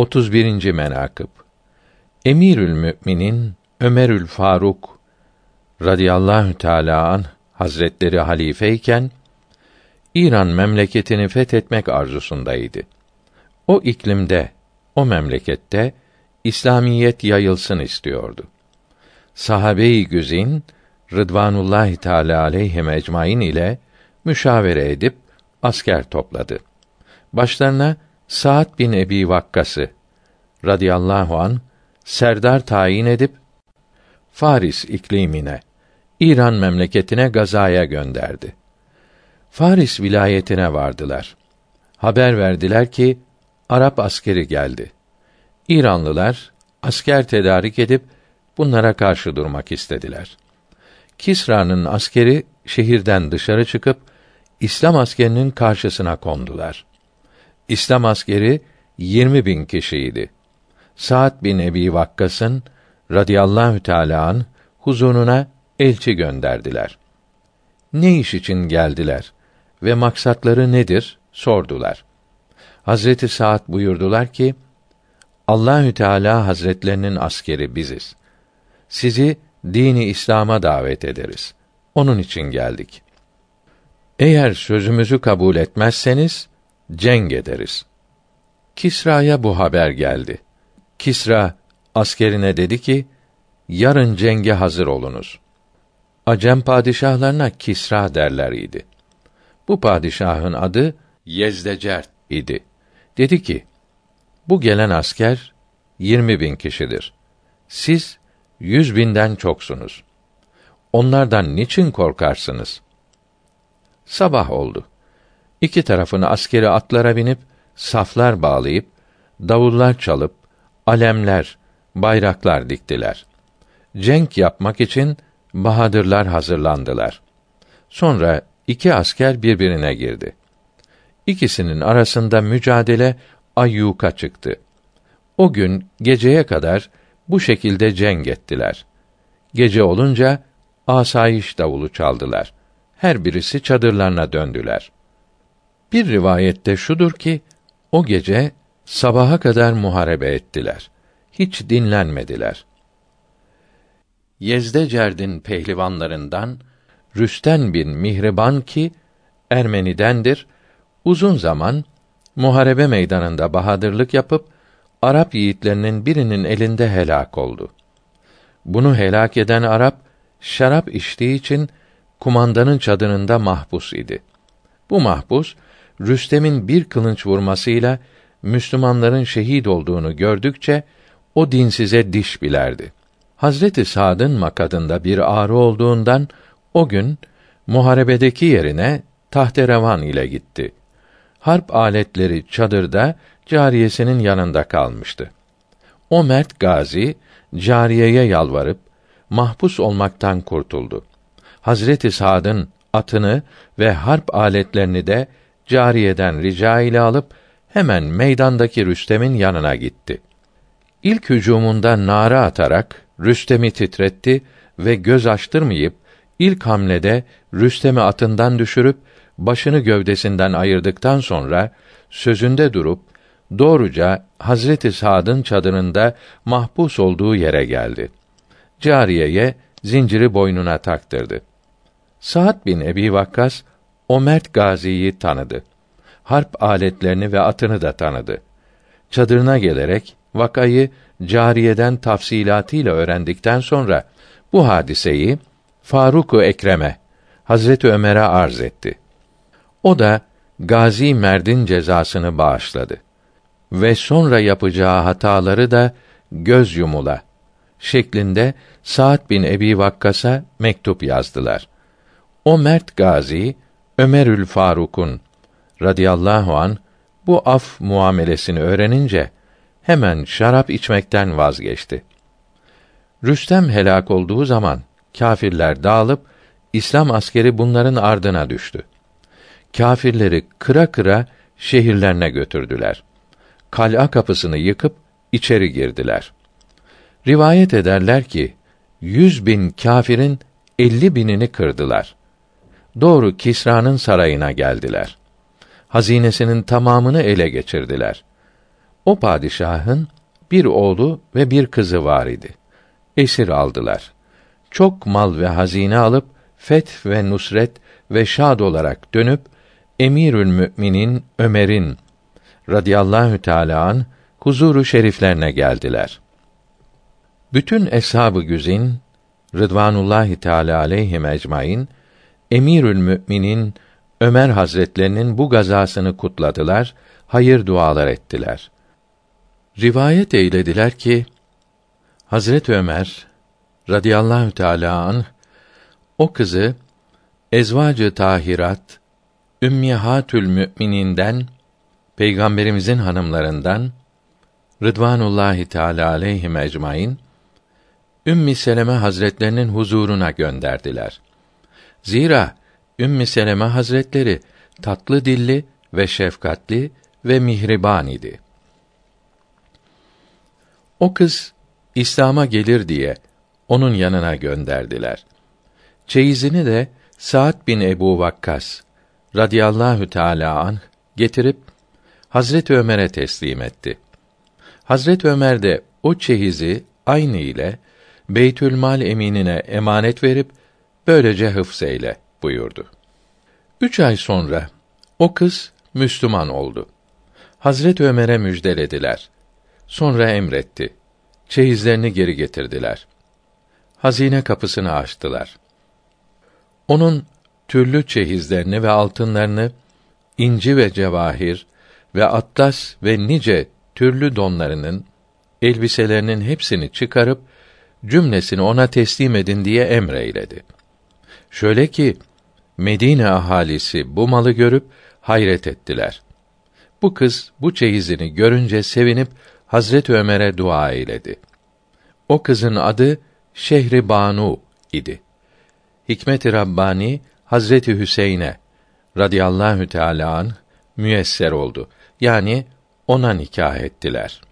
31. menakıb Emirül Müminin Ömerül Faruk radıyallahu teala an Hazretleri halifeyken İran memleketini fethetmek arzusundaydı. O iklimde, o memlekette İslamiyet yayılsın istiyordu. Sahabe-i güzin Rıdvanullahi Teala aleyhi ecmaîn ile müşavere edip asker topladı. Başlarına Sa'd bin Ebi Vakkas'ı radıyallahu an serdar tayin edip Faris iklimine, İran memleketine gazaya gönderdi. Faris vilayetine vardılar. Haber verdiler ki Arap askeri geldi. İranlılar asker tedarik edip bunlara karşı durmak istediler. Kisra'nın askeri şehirden dışarı çıkıp İslam askerinin karşısına kondular. İslam askeri 20 bin kişiydi. Sa'd bin Ebi Vakkas'ın radıyallahu teâlâ an huzuruna elçi gönderdiler. Ne iş için geldiler ve maksatları nedir sordular. Hazreti Sa'd buyurdular ki: Allahü Teala Hazretlerinin askeri biziz. Sizi dini İslam'a davet ederiz. Onun için geldik. Eğer sözümüzü kabul etmezseniz cenk ederiz. Kisra'ya bu haber geldi. Kisra askerine dedi ki: Yarın cenge hazır olunuz. Acem padişahlarına Kisra derler idi. Bu padişahın adı Yezdecert idi. Dedi ki, bu gelen asker yirmi bin kişidir. Siz yüz binden çoksunuz. Onlardan niçin korkarsınız? Sabah oldu. İki tarafını askeri atlara binip saflar bağlayıp davullar çalıp alemler, bayraklar diktiler. Cenk yapmak için bahadırlar hazırlandılar. Sonra iki asker birbirine girdi. İkisinin arasında mücadele ayyuka çıktı. O gün geceye kadar bu şekilde cenk ettiler. Gece olunca asayiş davulu çaldılar. Her birisi çadırlarına döndüler. Bir rivayette şudur ki o gece sabaha kadar muharebe ettiler. Hiç dinlenmediler. Yezdecerd'in pehlivanlarından Rüsten bin Mihriban ki Ermenidendir, uzun zaman muharebe meydanında bahadırlık yapıp Arap yiğitlerinin birinin elinde helak oldu. Bunu helak eden Arap şarap içtiği için kumandanın çadırında mahpus idi. Bu mahpus Rüstem'in bir kılınç vurmasıyla Müslümanların şehit olduğunu gördükçe o dinsize diş bilerdi. Hazreti Sa'd'ın makadında bir ağrı olduğundan o gün muharebedeki yerine tahterevan ile gitti. Harp aletleri çadırda cariyesinin yanında kalmıştı. O mert gazi cariyeye yalvarıp mahpus olmaktan kurtuldu. Hazreti Sa'd'ın atını ve harp aletlerini de cariyeden rica ile alıp hemen meydandaki Rüstem'in yanına gitti. İlk hücumunda nara atarak Rüstem'i titretti ve göz açtırmayıp ilk hamlede Rüstem'i atından düşürüp başını gövdesinden ayırdıktan sonra sözünde durup doğruca Hazreti Sa'd'ın çadırında mahpus olduğu yere geldi. Cariyeye zinciri boynuna taktırdı. Sa'd bin Ebi Vakkas o mert gaziyi tanıdı. Harp aletlerini ve atını da tanıdı. Çadırına gelerek vakayı cariyeden tafsilatıyla öğrendikten sonra bu hadiseyi Faruk-u Ekrem'e Hazreti Ömer'e arz etti. O da Gazi Merd'in cezasını bağışladı ve sonra yapacağı hataları da göz yumula şeklinde Sa'd bin Ebi Vakkas'a mektup yazdılar. O mert gazi Ömerül Faruk'un radıyallahu an bu af muamelesini öğrenince hemen şarap içmekten vazgeçti. Rüstem helak olduğu zaman kâfirler dağılıp İslam askeri bunların ardına düştü. Kâfirleri kıra kıra şehirlerine götürdüler. Kal'a kapısını yıkıp içeri girdiler. Rivayet ederler ki yüz bin kâfirin elli binini kırdılar. Doğru Kisra'nın sarayına geldiler. Hazinesinin tamamını ele geçirdiler. O padişahın bir oğlu ve bir kızı var idi. Esir aldılar. Çok mal ve hazine alıp feth ve nusret ve şad olarak dönüp Emirül Müminin Ömer'in radıyallahu teâlâ an huzuru şeriflerine geldiler. Bütün eshab-ı güzin Rıdvanullahi Teala aleyhim ecmaîn Emirül Müminin Ömer Hazretlerinin bu gazasını kutladılar, hayır dualar ettiler. Rivayet eylediler ki Hazret Ömer radıyallahu teâlâ anh, o kızı ezvacı tahirat Ümmihatül Mümininden Peygamberimizin hanımlarından Rıdvanullahi Teala aleyhi ecmaîn Ümmi Seleme Hazretlerinin huzuruna gönderdiler. Zira Ümmi Seleme Hazretleri tatlı dilli ve şefkatli ve mihriban idi. O kız İslam'a gelir diye onun yanına gönderdiler. Çeyizini de Sa'd bin Ebu Vakkas radıyallahu teala anh getirip Hazret Ömer'e teslim etti. Hazret Ömer de o çeyizi aynı ile Beytülmal eminine emanet verip böylece hıfzeyle buyurdu. Üç ay sonra o kız Müslüman oldu. Hazret Ömer'e müjdelediler. Sonra emretti. Çeyizlerini geri getirdiler. Hazine kapısını açtılar. Onun türlü çeyizlerini ve altınlarını, inci ve cevahir ve atlas ve nice türlü donlarının, elbiselerinin hepsini çıkarıp cümlesini ona teslim edin diye emreyledi. Şöyle ki Medine ahalisi bu malı görüp hayret ettiler. Bu kız bu çeyizini görünce sevinip Hazret Ömer'e dua eyledi. O kızın adı Şehri Banu idi. Hikmet-i Rabbani Hazreti Hüseyin'e radıyallahu teâlâ anh müyesser oldu. Yani ona nikah ettiler.''